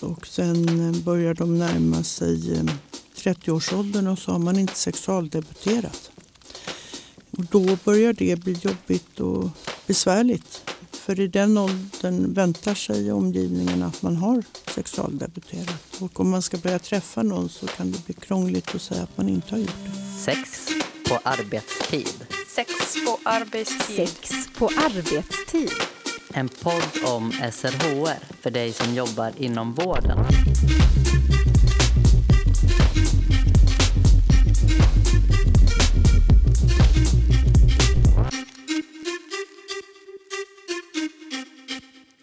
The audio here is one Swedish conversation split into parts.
Och sen eh, börjar de närma sig 30-årsåldern och så har man inte sexualdebuterat. Och då börjar det bli jobbigt och besvärligt. För i den åldern väntar sig omgivningen att man har sexualdebuterat. Och om man ska börja träffa någon så kan det bli krångligt att säga att man inte har gjort det. Sex på arbetstid. Sex på arbetstid. Sex på arbetstid. Podd om SRHR för dig som jobbar inom vården.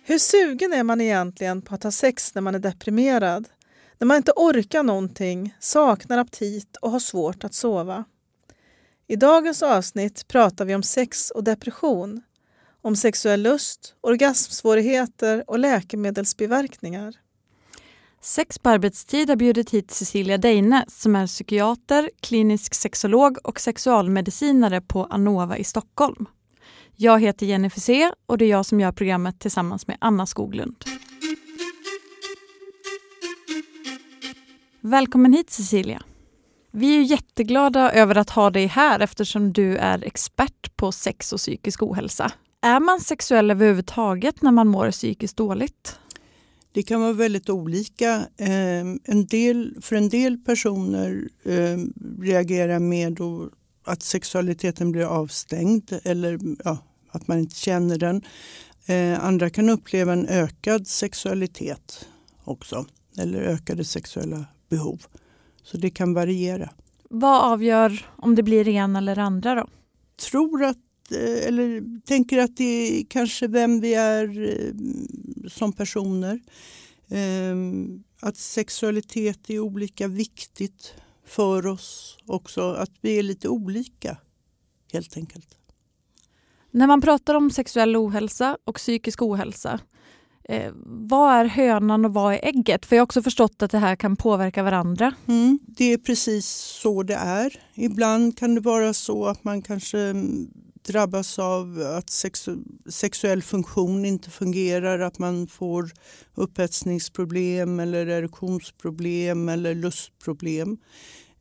Hur sugen är man egentligen på att ha sex när man är deprimerad? När man inte orkar någonting, saknar aptit och har svårt att sova? I dagens avsnitt pratar vi om sex och depression. Om sexuell lust, orgasmsvårigheter och läkemedelsbiverkningar. Sex på arbetstid har bjudit hit Cecilia Deine som är psykiater, klinisk sexolog och sexualmedicinare på Anova i Stockholm. Jag heter Jenny Fusé och det är jag som gör programmet tillsammans med Anna Skoglund. Välkommen hit Cecilia. Vi är jätteglada över att ha dig här eftersom du är expert på sex och psykisk ohälsa. Är man sexuell överhuvudtaget när man mår psykiskt dåligt? Det kan vara väldigt olika. Ehm, en del, för en del personer ehm, reagerar med att sexualiteten blir avstängd eller ja, att man inte känner den. Eh, andra kan uppleva en ökad sexualitet också eller ökade sexuella behov. Så det kan variera. Vad avgör om det blir det ena eller andra då? Tror att eller tänker att det är kanske vem vi är eh, som personer. Ehm, att sexualitet är olika viktigt för oss också. Att vi är lite olika helt enkelt. När man pratar om sexuell ohälsa och psykisk ohälsa, eh, vad är hönan och vad är ägget? För jag har också förstått att det här kan påverka varandra. Mm, det är precis så det är. Ibland kan det vara så att man kanske mm, drabbas av att sexu sexuell funktion inte fungerar, att man får upphetsningsproblem eller erektionsproblem eller lustproblem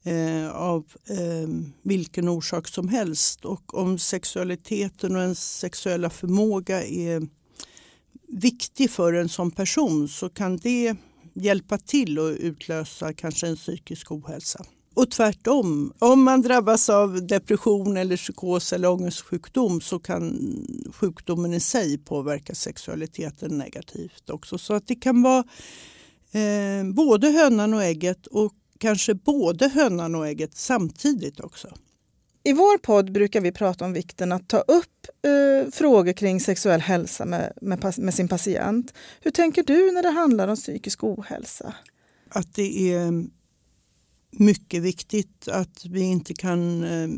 eh, av eh, vilken orsak som helst. Och om sexualiteten och ens sexuella förmåga är viktig för en som person så kan det hjälpa till att utlösa kanske en psykisk ohälsa. Och tvärtom, om man drabbas av depression eller psykos eller ångestsjukdom så kan sjukdomen i sig påverka sexualiteten negativt också. Så att det kan vara eh, både hönan och ägget och kanske både hönan och ägget samtidigt också. I vår podd brukar vi prata om vikten att ta upp eh, frågor kring sexuell hälsa med, med, med, sin patient. Hur tänker du när det handlar om psykisk ohälsa? Att det är mycket viktigt att vi inte kan eh,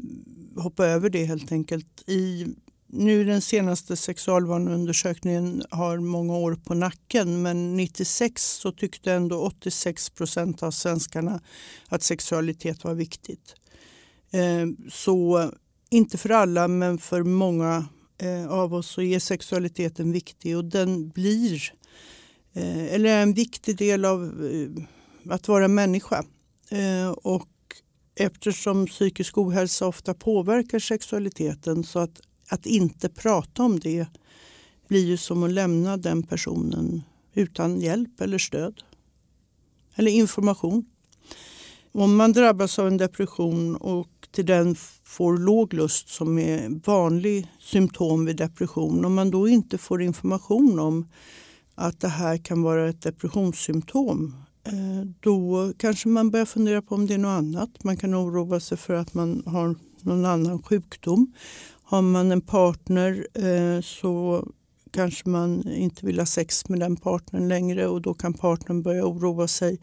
hoppa över det helt enkelt. I nu den senaste sexualvaneundersökningen har många år på nacken men 96 så tyckte ändå 86 procent av svenskarna att sexualitet var viktigt. Eh, så inte för alla men för många eh, av oss så är sexualiteten viktig och den blir eh, eller är en viktig del av eh, att vara människa. Eh, och eftersom psykisk ohälsa ofta påverkar sexualiteten så att att inte prata om det blir ju som att lämna den personen utan hjälp eller stöd. Eller information. Om man drabbas av en depression och till den får låg lust som är vanlig symptom vid depression. Om man då inte får information om att det här kan vara ett depressionssymptom då kanske man börjar fundera på om det är något annat. Man kan oroa sig för att man har någon annan sjukdom. Har man en partner eh, så kanske man inte vill ha sex med den partnern längre och då kan partnern börja oroa sig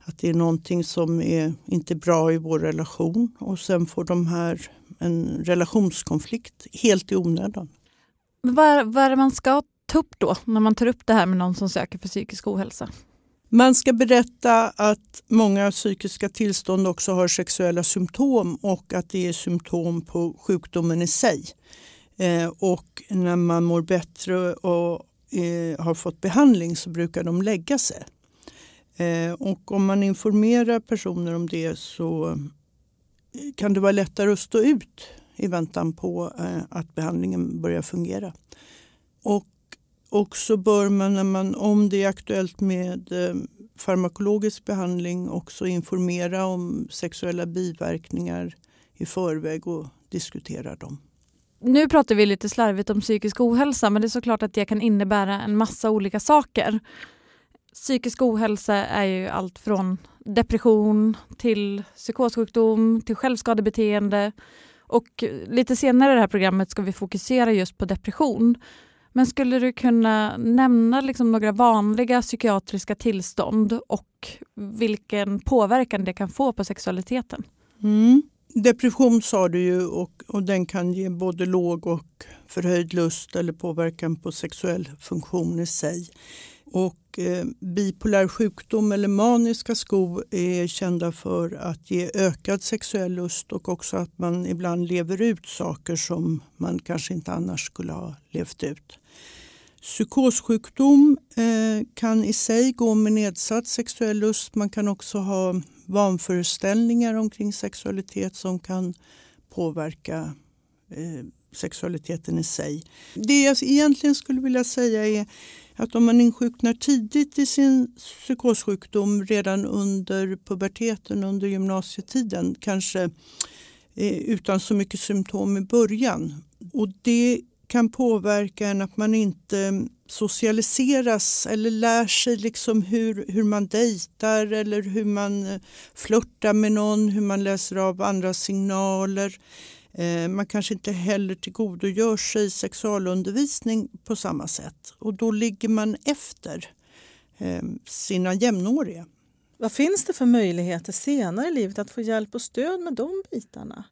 att det är någonting som är inte bra i vår relation och sen får de här en relationskonflikt helt i onödan. Vad, vad är det man ska ta upp då när man tar upp det här med någon som söker för psykisk ohälsa? Man ska berätta att många psykiska tillstånd också har sexuella symptom och att det är symptom på sjukdomen i sig. Eh, och när man mår bättre och eh, har fått behandling så brukar de lägga sig. Eh, och om man informerar personer om det så kan det vara lättare att stå ut i väntan på att behandlingen börjar fungera. Och och så bör man, när man, om det är aktuellt med eh, farmakologisk behandling, också informera om sexuella biverkningar i förväg och diskutera dem. Nu pratar vi lite slarvigt om psykisk ohälsa men det är såklart att det kan innebära en massa olika saker. Psykisk ohälsa är ju allt från depression till psykossjukdom till självskadebeteende och lite senare i det här programmet ska vi fokusera just på depression. Men skulle du kunna nämna liksom några vanliga psykiatriska tillstånd och vilken påverkan det kan få på sexualiteten? Mm. Depression sa du ju och, och den kan ge både låg och förhöjd lust eller påverkan på sexuell funktion i sig. Och eh, bipolär sjukdom eller maniska skov är kända för att ge ökad sexuell lust och också att man ibland lever ut saker som man kanske inte annars skulle ha levt ut. Psykossjukdom eh, kan i sig gå med nedsatt sexuell lust. Man kan också ha vanföreställningar omkring sexualitet som kan påverka eh, sexualiteten i sig. Det jag egentligen skulle vilja säga är att om man insjuknar tidigt i sin psykossjukdom redan under puberteten, under gymnasietiden, kanske eh, utan så mycket symptom i början. Och det kan påverka en att man inte socialiseras eller lär sig liksom hur, hur man dejtar eller hur man eh, flörtar med någon, hur man läser av andra signaler. Eh, man kanske inte heller tillgodogör sig sexualundervisning på samma sätt och då ligger man efter eh, sina jämnåriga. Vad finns det för möjligheter senare i livet att få hjälp och stöd med de bitarna?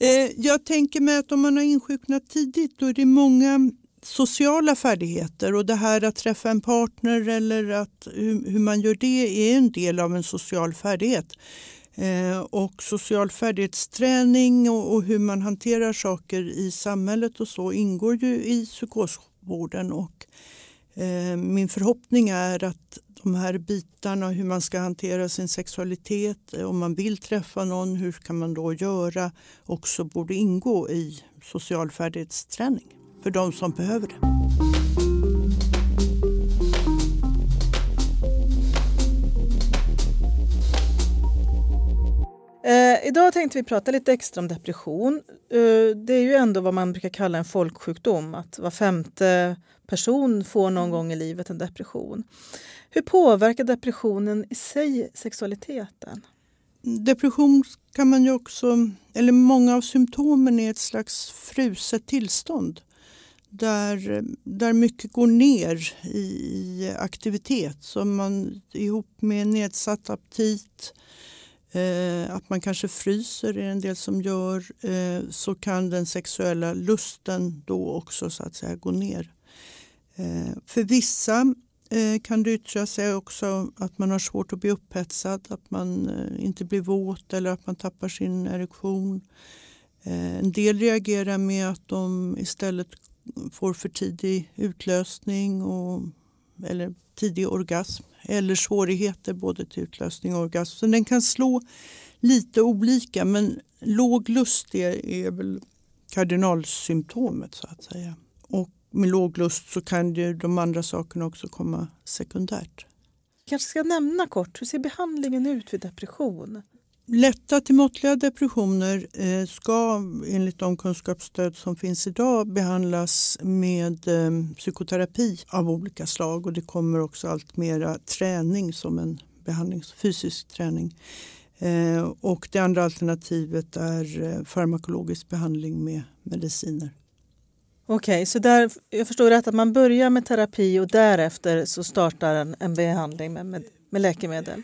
Eh, jag tänker mig att om man har insjuknat tidigt då är det många sociala färdigheter och det här att träffa en partner eller att, hur, hur man gör det är en del av en social färdighet. Eh, och social färdighetsträning och, och, hur man hanterar saker i samhället och så ingår ju i psykosvården och eh, min förhoppning är att de här bitarna, hur man ska hantera sin sexualitet, eh, om man vill träffa någon, hur kan man då göra, också borde ingå i social färdighetsträning för de som behöver det. Eh, idag tänkte vi prata lite extra om depression. Eh, det är ju ändå vad man brukar kalla en folksjukdom, att var femte person får någon gång i livet en depression. Hur påverkar depressionen i sig sexualiteten? Depression kan man ju också, eller många av symptomen är ett slags fruset tillstånd där, där mycket går ner i aktivitet. Så man ihop med nedsatt aptit, eh, att man kanske fryser är en del som gör, eh, så kan den sexuella lusten då också så att säga gå ner. Eh, för vissa eh, kan det yttra sig också att man har svårt att bli upphetsad, att man eh, inte blir våt eller att man tappar sin erektion. Eh, en del reagerar med att de istället får för tidig utlösning och, eller tidig orgasm eller svårigheter både till utlösning och orgasm. Så den kan slå lite olika men låg lust är, är väl kardinalsymptomet så att säga. Och med låg lust så kan ju de andra sakerna också komma sekundärt. kanske ska nämna kort, hur ser behandlingen ut vid depression? Lätta till måttliga depressioner eh, ska enligt de kunskapsstöd som finns idag behandlas med eh, psykoterapi av olika slag och det kommer också allt mera träning som en behandlings, fysisk träning. Eh, och det andra alternativet är farmakologisk behandling med mediciner. Okej, okay, så där, jag förstår rätt att man börjar med terapi och därefter så startar en, en behandling med, med, med läkemedel?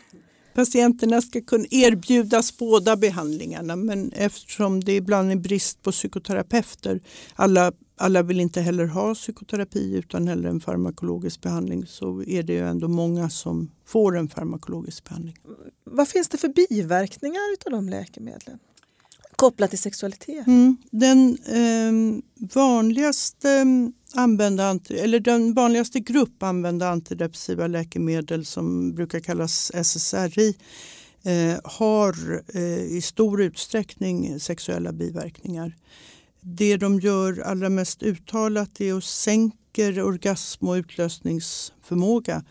Patienterna ska kunna erbjudas båda behandlingarna men eftersom det ibland är brist på psykoterapeuter, alla, alla vill inte heller ha psykoterapi utan hellre en farmakologisk behandling så är det ju ändå många som får en farmakologisk behandling. Vad finns det för biverkningar av de läkemedlen? Kopplat till sexualitet? Mm. Den eh, vanligaste använda, eller den vanligaste grupp använda antidepressiva läkemedel som brukar kallas SSRI eh, har eh, i stor utsträckning sexuella biverkningar. Det de gör allra mest uttalat är att sänka orgasm och utlösningsförmåga.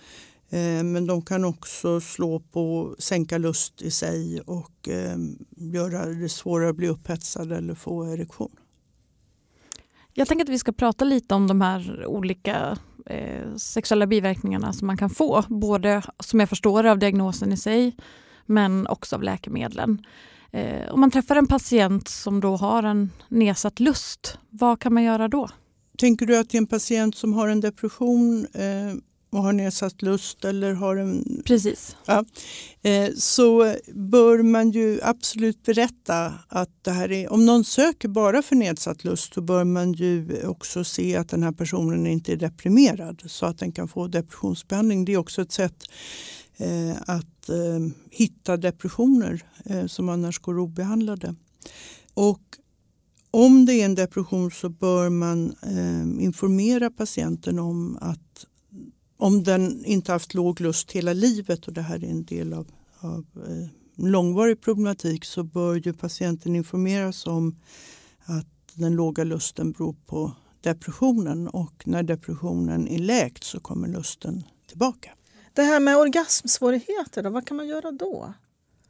Eh, men de kan också slå på sänka lust i sig och eh, göra det svårare att bli upphetsad eller få erektion. Jag tänker att vi ska prata lite om de här olika eh, sexuella biverkningarna som man kan få. Både som jag förstår av diagnosen i sig men också av läkemedlen. Eh, om man träffar en patient som då har en nedsatt lust, vad kan man göra då? Tänker du att det är en patient som har en depression eh, och har nedsatt lust eller har en... Precis. Ja, eh, så bör man ju absolut berätta att det här är... Om någon söker bara för nedsatt lust så bör man ju också se att den här personen inte är deprimerad så att den kan få depressionsbehandling. Det är också ett sätt eh, att eh, hitta depressioner som annars går obehandlade. Och om det är en depression så bör man informera patienten om att om den inte haft låg lust hela livet och det här är en del av, av eh, långvarig problematik så bör ju patienten informeras om att den låga lusten beror på depressionen och när depressionen är läkt så kommer lusten tillbaka. Det här med orgasmsvårigheter, då, vad kan man göra då?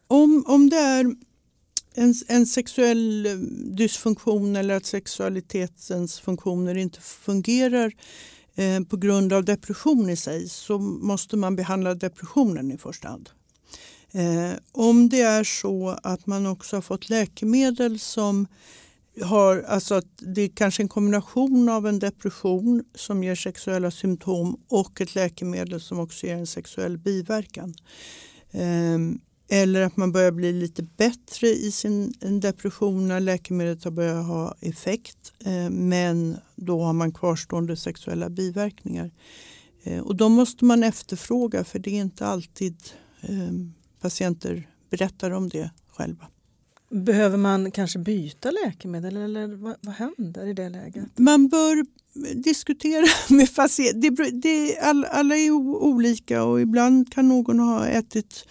Om, om det är en, en sexuell eh, dysfunktion eller att sexualitetens funktioner inte fungerar Eh, på grund av depression i sig så måste man behandla depressionen i första hand. Eh, om det är så att man också har fått läkemedel som har, alltså att det är kanske en kombination av en depression som ger sexuella symptom och ett läkemedel som också ger en sexuell biverkan. Ehm, eller att man börjar bli lite bättre i sin depression när läkemedlet har börjat ha effekt eh, men då har man kvarstående sexuella biverkningar. Eh, och de måste man efterfråga för det är inte alltid eh, patienter berättar om det själva. Behöver man kanske byta läkemedel eller vad, vad händer i det läget? Man bör diskutera med patienter. All, alla är olika och ibland kan någon ha ätit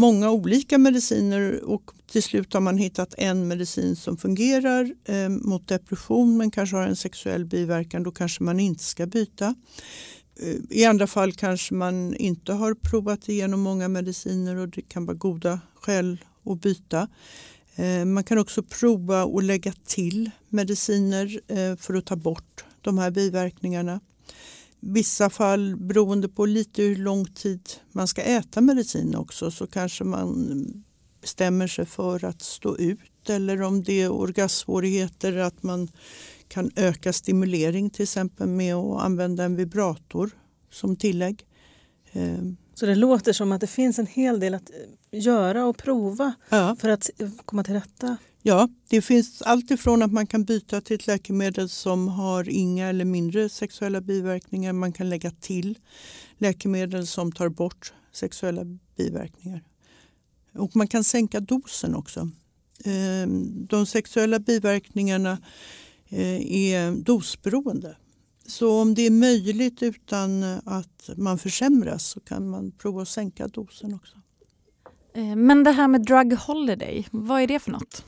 många olika mediciner och till slut har man hittat en medicin som fungerar eh, mot depression men kanske har en sexuell biverkan. Då kanske man inte ska byta. Eh, I andra fall kanske man inte har provat igenom många mediciner och det kan vara goda skäl att byta. Eh, man kan också prova att lägga till mediciner eh, för att ta bort de här biverkningarna vissa fall, beroende på lite hur lång tid man ska äta medicin också, så kanske man bestämmer sig för att stå ut eller om det är orgasmsvårigheter att man kan öka stimulering till exempel med att använda en vibrator som tillägg. Ehm. Så det låter som att det finns en hel del att göra och prova ja. för att komma till rätta? Ja, det finns allt ifrån att man kan byta till ett läkemedel som har inga eller mindre sexuella biverkningar. Man kan lägga till läkemedel som tar bort sexuella biverkningar. Och man kan sänka dosen också. Ehm, de sexuella biverkningarna eh, är dosberoende. Så om det är möjligt utan att man försämras så kan man prova att sänka dosen också. Eh, men det här med drug holiday, vad är det för något?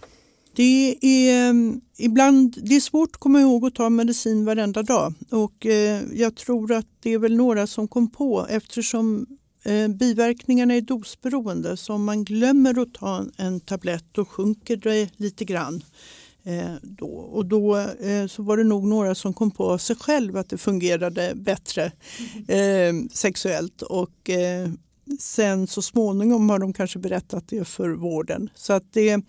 Det är, mm, ibland, det är svårt att komma ihåg att ta medicin varenda dag och eh, jag tror att det är väl några som kom på eftersom eh, biverkningarna är dosberoende så om man glömmer att ta en, tablett då sjunker det lite grann. Eh, då. Och då så var det nog några som kom på sig själv att det fungerade bättre mm. sexuellt och sen så småningom har de kanske berättat det för vården. Så att det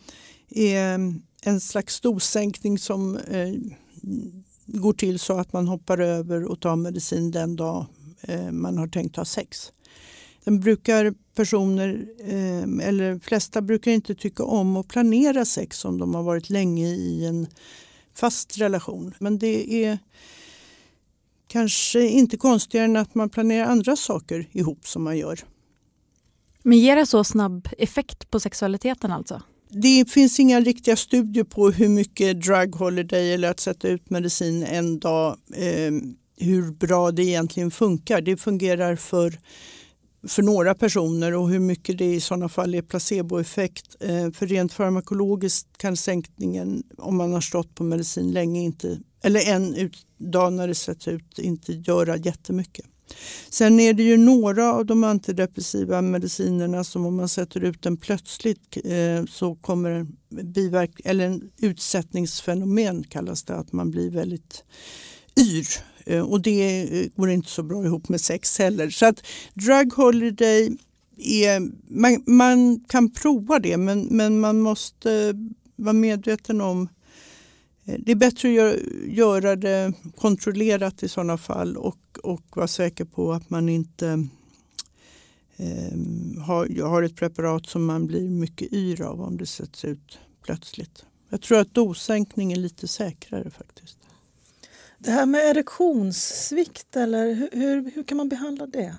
är en slags dossänkning som eh, går till så att man hoppar över och tar medicin den dag eh, man har tänkt ha sex. Den brukar personer, eh, eller flesta brukar inte tycka om att planera sex om de har varit länge i en fast relation. Men det är kanske inte konstigare än att man planerar andra saker ihop som man gör. Men ger det så snabb effekt på sexualiteten alltså? Det finns inga riktiga studier på hur mycket drug holiday eller att sätta ut medicin en dag, eh, hur bra det egentligen funkar. Det fungerar för, för några personer och hur mycket det i sådana fall är placeboeffekt. Eh, för rent farmakologiskt kan sänkningen, om man har stått på medicin länge, inte, eller en dag när det sätts ut, inte göra jättemycket. Sen är det ju några av de antidepressiva medicinerna som om man sätter ut den plötsligt eh, så kommer biverk eller en utsättningsfenomen kallas det, att man blir väldigt yr. Eh, och det eh, går inte så bra ihop med sex heller. Så att drug holiday är, man, man kan prova det men, men man måste vara medveten om det är bättre att göra det kontrollerat i sådana fall och, och vara säker på att man inte eh, har, har ett preparat som man blir mycket yr av om det sätts ut plötsligt. Jag tror att dossänkning är lite säkrare faktiskt. Det här med erektionssvikt, eller hur, hur, hur kan man behandla det?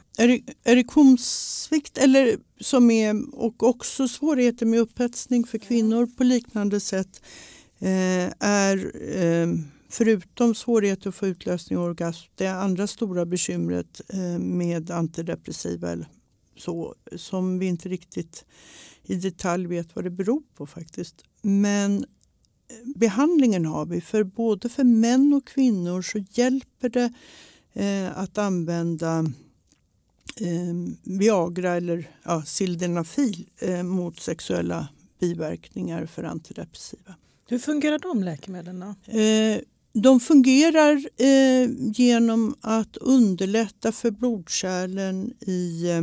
Erektionssvikt eller som är, och också svårigheter med upphetsning för kvinnor på liknande sätt Eh, Eh, är eh, förutom svårigheter att få utlösning och orgasm det andra stora bekymret eh, med antidepressiva så, som vi inte riktigt i detalj vet vad det beror på faktiskt. Men eh, behandlingen har vi. För både för män och kvinnor så hjälper det eh, att använda Viagra eller ja, Sildenafil mot sexuella biverkningar för antidepressiva. Hur fungerar de läkemedlen? Eh, de fungerar eh, genom att underlätta för blodkärlen i eh,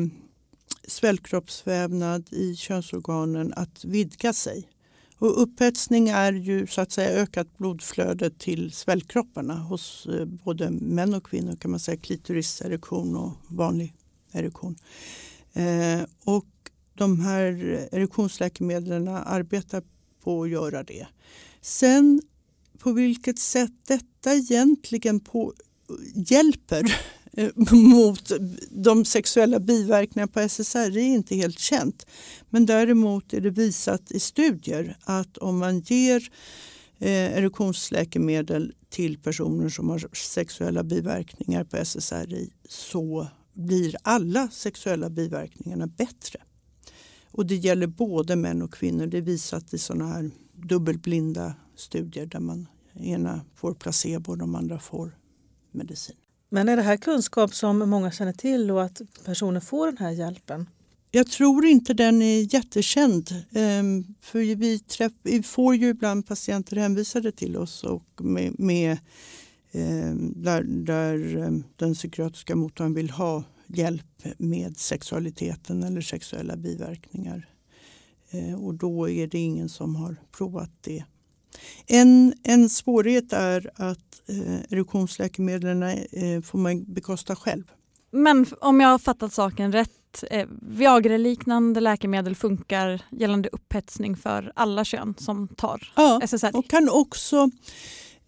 svällkroppsvävnad i könsorganen att vidga sig. Och upphetsning är ju så att säga ökat blodflöde till svällkropparna hos eh, både män och kvinnor kan man säga klitoriserektion och vanlig erektion. Eh, och de här erektionsläkemedlen arbetar på att göra det. Sen på vilket sätt detta egentligen på, hjälper eh, mot de sexuella biverkningarna på SSRI är inte helt känt. Men däremot är det visat i studier att om man ger eh, erektionsläkemedel till personer som har sexuella biverkningar på SSRI så blir alla sexuella biverkningarna bättre. Och det gäller både män och kvinnor. Det är visat i sådana här dubbelblinda studier där man ena får placebo och de andra får medicin. Men är det här kunskap som många känner till och att personer får den här hjälpen? Jag tror inte den är jättekänd. Ehm, för vi, träff, vi får ju ibland patienter hänvisade till oss och med, med ehm, där, där ehm, den psykiatriska mottagningen vill ha hjälp med sexualiteten eller sexuella biverkningar. Eh, och då är det ingen som har provat det. En, en svårighet är att eh, erektionsläkemedlen eh, får man bekosta själv. Men om jag har fattat saken rätt, eh, Viagra-liknande läkemedel funkar gällande upphetsning för alla kön som tar ja, SSRI? och kan också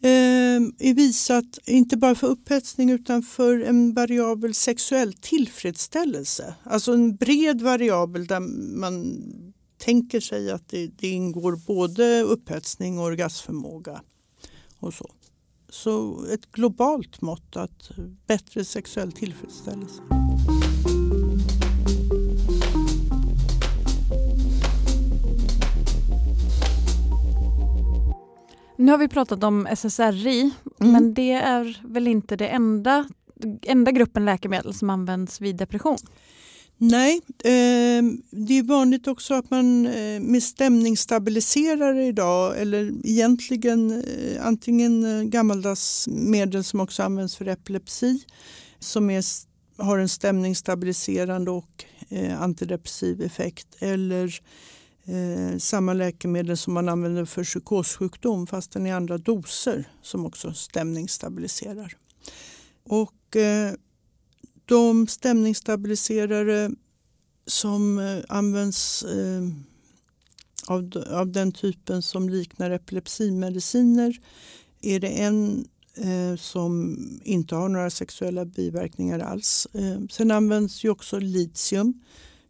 Ehm, är visat, inte bara för upphetsning utan för en variabel sexuell tillfredsställelse. Alltså en bred variabel där man tänker sig att det, det ingår både upphetsning och orgasmförmåga. Och så. så ett globalt mått att bättre sexuell tillfredsställelse. Nu har vi pratat om SSRI, mm. men det är väl inte det enda, enda gruppen läkemedel som används vid depression? Nej, eh, det är vanligt också att man eh, med stämningsstabiliserare idag eller egentligen eh, antingen eh, gammaldags medel som också används för epilepsi som är, har en stämningsstabiliserande och eh, antidepressiv effekt eller eh, samma läkemedel som man använder för psykossjukdom fast den andra doser som också stämningsstabiliserar. Och, eh, de stämningsstabiliserare som eh, används eh, av, av den typen som liknar epilepsimediciner är det en eh, som inte har några sexuella biverkningar alls. Eh, sen används ju också litium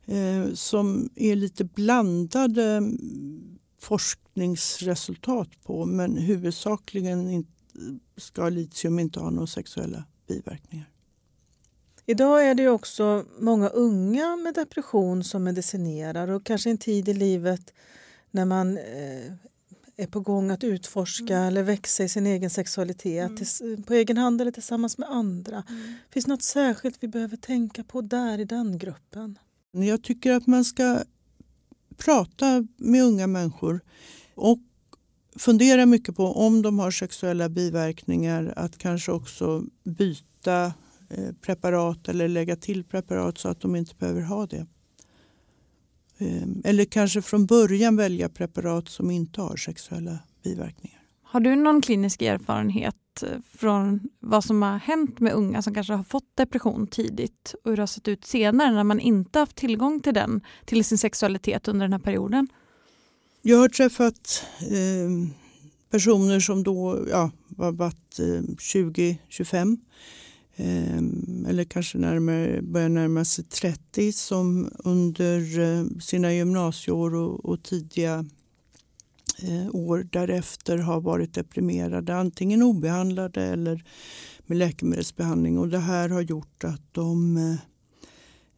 eh, som är lite blandade forskningsresultat på men huvudsakligen ska litium inte ha några sexuella biverkningar. Idag är det också många unga med depression som medicinerar och kanske en tid i livet när man eh, är på gång att utforska mm. eller växa i sin egen sexualitet mm. på egen hand eller tillsammans med andra. Mm. Finns något särskilt vi behöver tänka på där i den gruppen? Jag tycker att man ska prata med unga människor och fundera mycket på om de har sexuella biverkningar att kanske också byta eh, preparat eller lägga till preparat så att de inte behöver ha det. Ehm, eller kanske från början välja preparat som inte har sexuella biverkningar. Har du någon klinisk erfarenhet Eh, från vad som har hänt med unga som kanske har fått depression tidigt och hur det har sett ut senare när man inte haft tillgång till den, till sin sexualitet under den här perioden? Jag har träffat eh, personer som då ja, var varit eh, 20-25 eh, eller kanske närmare, börjar närma sig 30 som under eh, sina gymnasieår och, och tidiga Eh, år därefter har varit deprimerade, antingen obehandlade eller med läkemedelsbehandling. Och det här har gjort att de eh,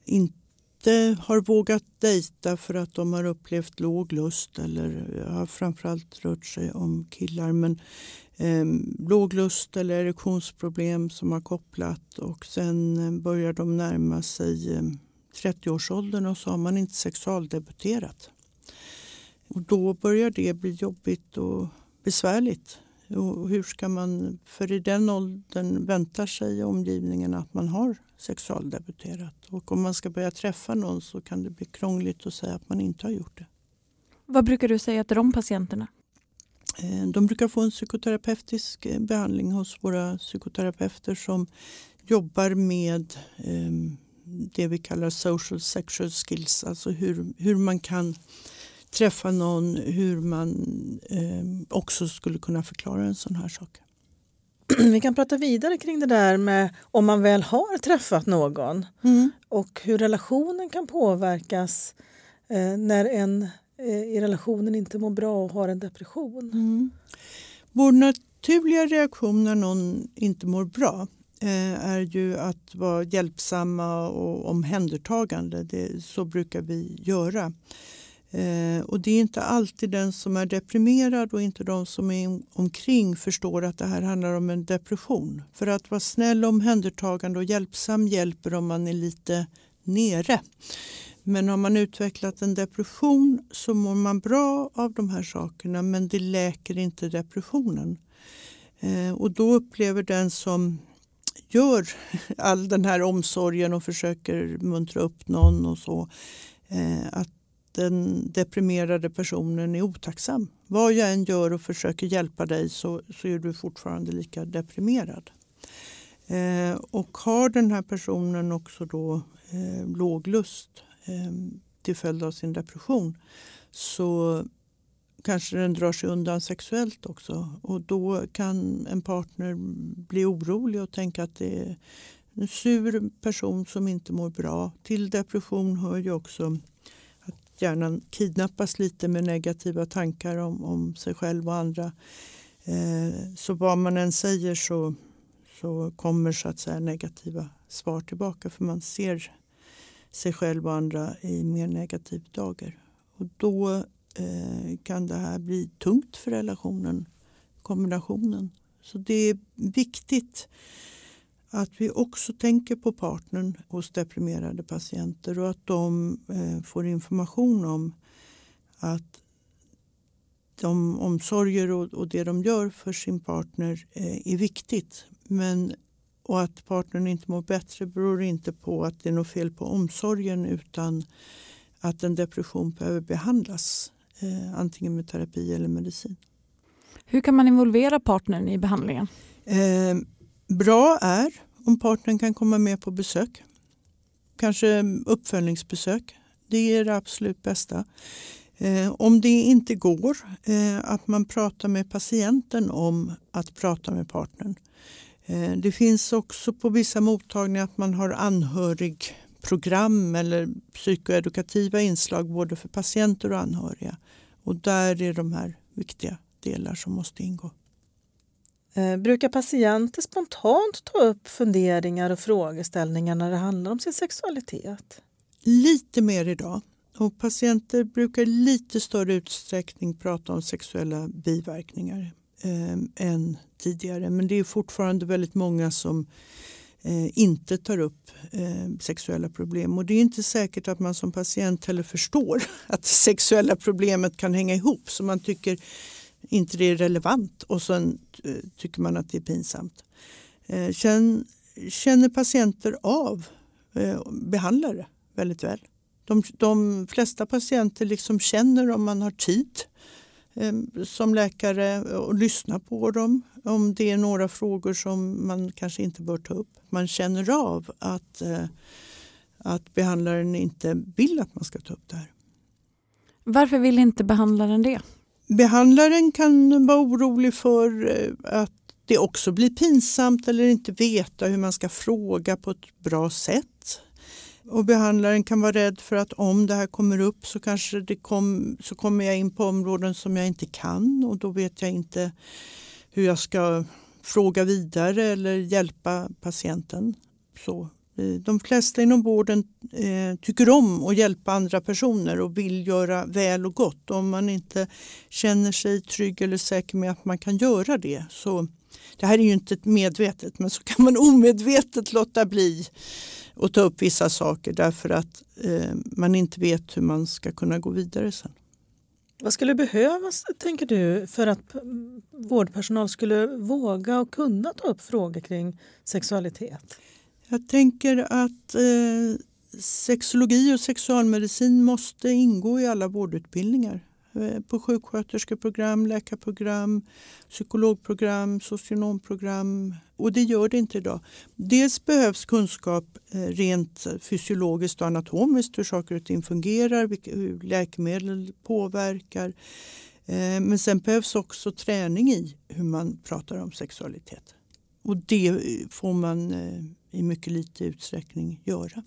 inte har vågat dejta för att de har upplevt låg lust eller eh, har framförallt rört sig om killar. Men eh, låg lust eller erektionsproblem som har kopplat och sen börjar de närma sig 30-årsåldern och så har man inte sexualdebuterat. Och då börjar det bli jobbigt och besvärligt. Och hur ska man, för i den åldern väntar sig omgivningen att man har sexualdebuterat. Och om man ska börja träffa någon så kan det bli krångligt att säga att man inte har gjort det. Vad brukar du säga till de patienterna? Eh, de brukar få en psykoterapeutisk eh, behandling hos våra psykoterapeuter som jobbar med ehm, det vi kallar social sexual skills, alltså hur, hur man kan träffa någon, hur man eh, också skulle kunna förklara en sån här sak. Vi kan prata vidare kring det där med om man väl har träffat någon mm. och hur relationen kan påverkas eh, när en eh, i relationen inte mår bra och har en depression. Mm. Vår naturliga reaktion när någon inte mår bra eh, är ju att vara hjälpsamma och omhändertagande. Det, så brukar vi göra. Eh, och det är inte alltid den som är deprimerad och inte de som är omkring förstår att det här handlar om en depression. För att vara snäll, omhändertagande och hjälpsam hjälper om man är lite nere. Men har man utvecklat en depression så mår man bra av de här sakerna men det läker inte depressionen. Eh, och då upplever den som gör all den här omsorgen och försöker muntra upp någon och så eh, att den deprimerade personen är otacksam. Vad jag än gör och försöker hjälpa dig så, så är du fortfarande lika deprimerad. Eh, och har den här personen också då eh, låg lust eh, till följd av sin depression så kanske den drar sig undan sexuellt också. Och då kan en partner bli orolig och tänka att det är en sur person som inte mår bra. Till depression hör ju också hjärnan kidnappas lite med negativa tankar om, om sig själv och andra. Eh, så vad man än säger så, så kommer så att säga negativa svar tillbaka för man ser sig själv och andra i mer negativ dager. Och då eh, kan det här bli tungt för relationen, kombinationen. Så det är viktigt att vi också tänker på partnern hos deprimerade patienter och att de eh, får information om att de omsorger och, det de gör för sin partner eh, är viktigt. Men, och att partnern inte mår bättre beror inte på att det är något fel på omsorgen utan att en depression behöver behandlas eh, antingen med terapi eller medicin. Hur kan man involvera partnern i behandlingen? Bra är om partnern kan komma med på besök. Kanske uppföljningsbesök. Det är det absolut bästa. Eh, om det inte går, eh, att man pratar med patienten om att prata med partnern. Eh, det finns också på vissa mottagningar att man har anhörigprogram eller psykoedukativa inslag både för patienter och anhöriga. Och där är de här viktiga delar som måste ingå. Eh, brukar patienter spontant ta upp funderingar och frågeställningar när det handlar om sin sexualitet? Lite mer idag. Och patienter brukar i lite större utsträckning prata om sexuella biverkningar eh, än tidigare. Men det är fortfarande väldigt många som eh, inte tar upp eh, sexuella problem. Och det är inte säkert att man som patient heller förstår att det sexuella problemet kan hänga ihop. Så man tycker inte det är relevant och sen eh, tycker man att det är pinsamt. Eh, sen känner patienter av eh, behandlare väldigt väl. De, de flesta patienter liksom känner om man har tid som läkare och lyssna på dem om det är några frågor som man kanske inte bör ta upp. Man känner av att, att behandlaren inte vill att man ska ta upp det här. Varför vill inte behandlaren det? Behandlaren kan vara orolig för eh, att det också blir pinsamt eller inte veta hur man ska fråga på ett bra sätt. Och behandlaren kan vara rädd för att om det här kommer upp så kanske det kom, så kommer jag in på områden som jag inte kan och då vet jag inte hur jag ska fråga vidare eller hjälpa patienten. Så Eh, de flesta inom vården eh, tycker om att hjälpa andra personer och vill göra väl och gott. Om man inte känner sig trygg eller säker med att man kan göra det så det här är ju inte medvetet men så kan man omedvetet låta bli att ta upp vissa saker därför att eh, man inte vet hur man ska kunna gå vidare sen. Vad skulle behövas, tänker du, för att vårdpersonal skulle våga och kunna ta upp frågor kring sexualitet? Jag tänker att eh, sexologi och sexualmedicin måste ingå i alla vårdutbildningar. Eh, på sjuksköterskeprogram, läkarprogram, psykologprogram, socionomprogram. Och det gör det inte idag. Dels behövs kunskap eh, rent fysiologiskt och anatomiskt hur saker och ting fungerar, hur läkemedel påverkar. Eh, men sen behövs också träning i hur man pratar om sexualitet. Och det får man eh, i mycket liten utsträckning göra.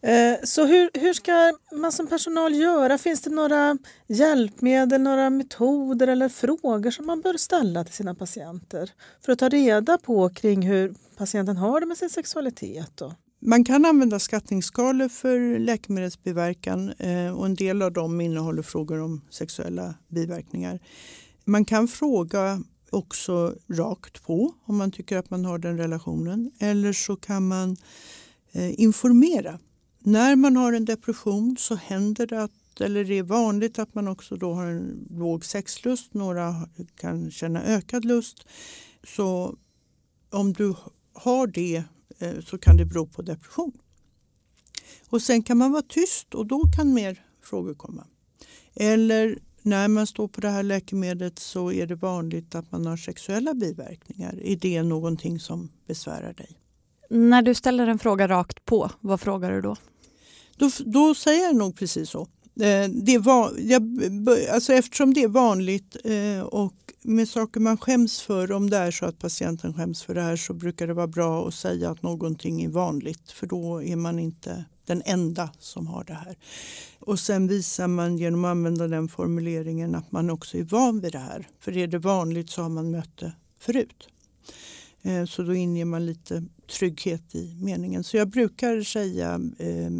Eh, så hur, hur ska man som personal göra? Finns det några hjälpmedel, några metoder eller frågor som man bör ställa till sina patienter för att ta reda på kring hur patienten har det med sin sexualitet? Man kan använda skattningsskalor för läkemedelsbiverkan eh, och en del av dem innehåller frågor om sexuella biverkningar. Man kan fråga också rakt på om man tycker att man har den relationen. Eller så kan man eh, informera. När man har en depression så händer det att, eller det är vanligt att man också då har en låg sexlust. Några kan känna ökad lust. Så om du har det eh, så kan det bero på depression. Och sen kan man vara tyst och då kan mer frågor komma. Eller när man står på det här läkemedlet så är det vanligt att man har sexuella biverkningar. Är det någonting som besvärar dig? När du ställer en fråga rakt på, vad frågar du då? Då, då säger jag nog precis så. Eh, det var, jag, alltså eftersom det är vanligt eh, och med saker man skäms för, om det är så att patienten skäms för det här så brukar det vara bra att säga att någonting är vanligt för då är man inte den enda som har det här. Och sen visar man genom att använda den formuleringen att man också är van vid det här. För är det vanligt så har man mött det förut. Eh, så då inger man lite trygghet i meningen. Så jag brukar säga eh,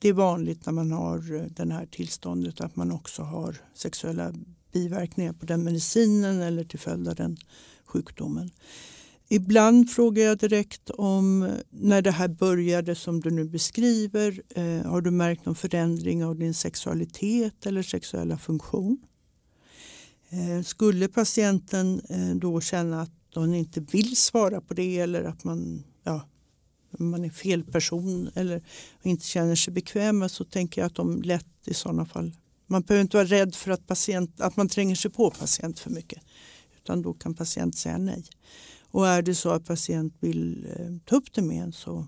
det är vanligt när man har eh, det här tillståndet att man också har sexuella biverkningar på den medicinen eller till följd av den sjukdomen. Ibland frågar jag direkt om när det här började som du nu beskriver. Eh, har du märkt någon förändring av din sexualitet eller sexuella funktion? Eh, skulle patienten eh, då känna att de inte vill svara på det eller att man, ja, man är fel person eller inte känner sig bekväm så tänker jag att de lätt i sådana fall man behöver inte vara rädd för att, patient, att man tränger sig på patient för mycket. Utan då kan patient säga nej. Och är det så att patient vill eh, ta upp det med en så,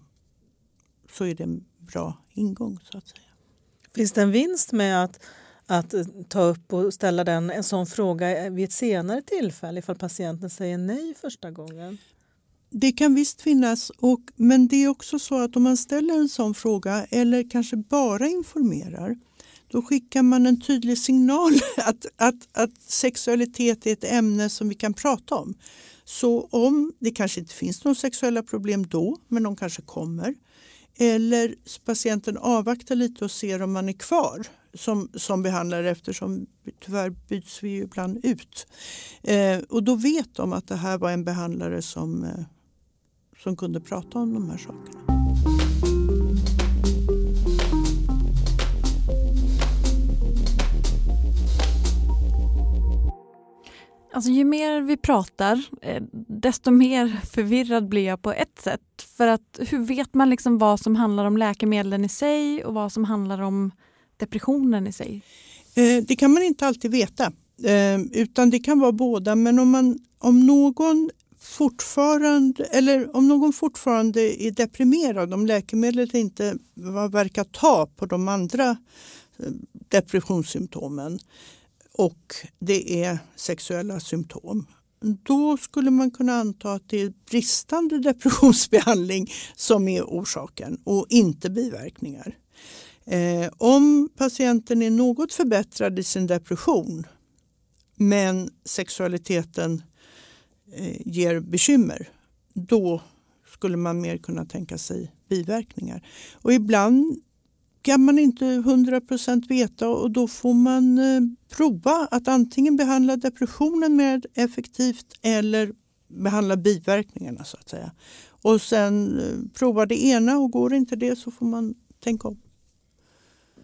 så är det en bra ingång så att säga. Finns det en vinst med att, att ta upp och ställa den, en sån fråga vid ett senare tillfälle ifall patienten säger nej första gången? Det kan visst finnas, och, men det är också så att om man ställer en sån fråga eller kanske bara informerar då skickar man en tydlig signal att, att, att sexualitet är ett ämne som vi kan prata om. Så om det kanske inte finns några sexuella problem då, men de kanske kommer. Eller patienten avvaktar lite och ser om man är kvar som, som behandlare eftersom tyvärr byts vi ju ibland ut. Eh, och då vet de att det här var en behandlare som, eh, som kunde prata om de här sakerna. Alltså, ju mer vi pratar, eh, desto mer förvirrad blir jag på ett sätt. För att hur vet man liksom vad som handlar om läkemedlen i sig och vad som handlar om depressionen i sig? Eh, det kan man inte alltid veta, eh, utan det kan vara båda. Men om, man, om någon fortfarande eller om någon fortfarande är deprimerad, om läkemedlet inte verkar ta på de andra depressionssymptomen och det är sexuella symptom. Då skulle man kunna anta att det är bristande depressionsbehandling som är orsaken och inte biverkningar. Eh, om patienten är något förbättrad i sin depression men sexualiteten eh, ger bekymmer, då skulle man mer kunna tänka sig biverkningar. Och ibland kan man inte 100% veta och då får man eh, prova att antingen behandla depressionen mer effektivt eller behandla biverkningarna så att säga. Och sen eh, prova det ena och går inte det så får man tänka om.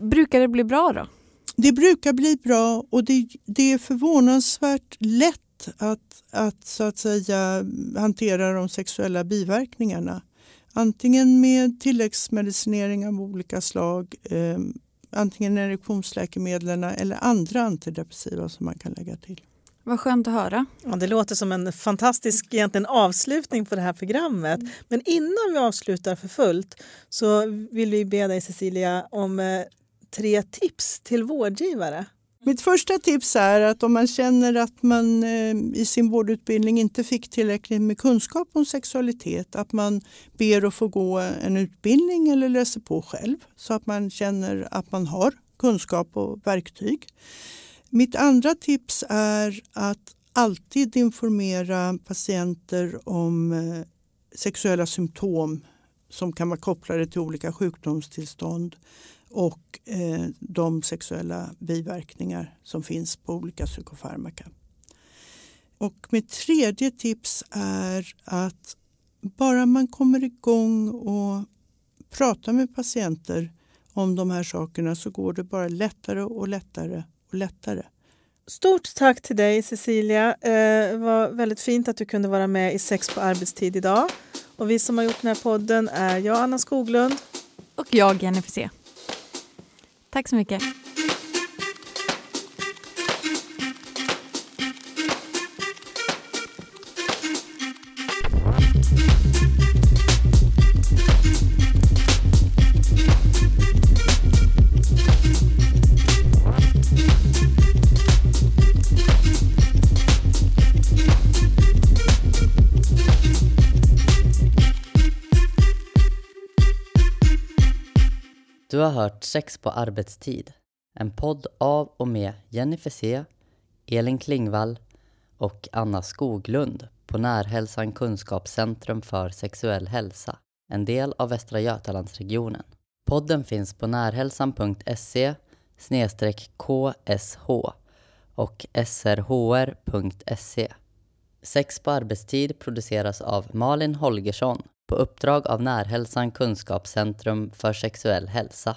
Brukar det bli bra då? Det brukar bli bra och det, det är förvånansvärt lätt att, att, så att säga, hantera de sexuella biverkningarna. Antingen med tilläggsmedicinering av olika slag, eh, antingen erektionsläkemedlen eller andra antidepressiva som man kan lägga till. Vad skönt att höra. Ja, det låter som en fantastisk egentligen avslutning på det här programmet. Men innan vi avslutar för fullt så vill vi be dig Cecilia om eh, tre tips till vårdgivare. Mitt första tips är att om man känner att man eh, i sin vårdutbildning inte fick tillräckligt med kunskap om sexualitet, att man ber att få gå en utbildning eller läser på själv så att man känner att man har kunskap och verktyg. Mitt andra tips är att alltid informera patienter om eh, sexuella symptom som kan vara kopplade till olika sjukdomstillstånd och eh, de sexuella biverkningar som finns på olika psykofarmaka. Och mitt tredje tips är att bara man kommer igång och pratar med patienter om de här sakerna så går det bara lättare och lättare och lättare. Stort tack till dig Cecilia. Eh, det var väldigt fint att du kunde vara med i Sex på arbetstid idag. Och vi som har gjort den här podden är jag, Anna Skoglund. Och jag, Jennifer C. Tack så mycket. Hört Sex på arbetstid. En podd av och med Jennifer C, Elin Klingvall och Anna Skoglund på Närhälsan Kunskapscentrum för sexuell hälsa, en del av Västra Götalandsregionen. Podden finns på närhälsan.se ksh och srhr.se. Sex på arbetstid produceras av Malin Holgersson på uppdrag av Närhälsan Kunskapscentrum för sexuell hälsa.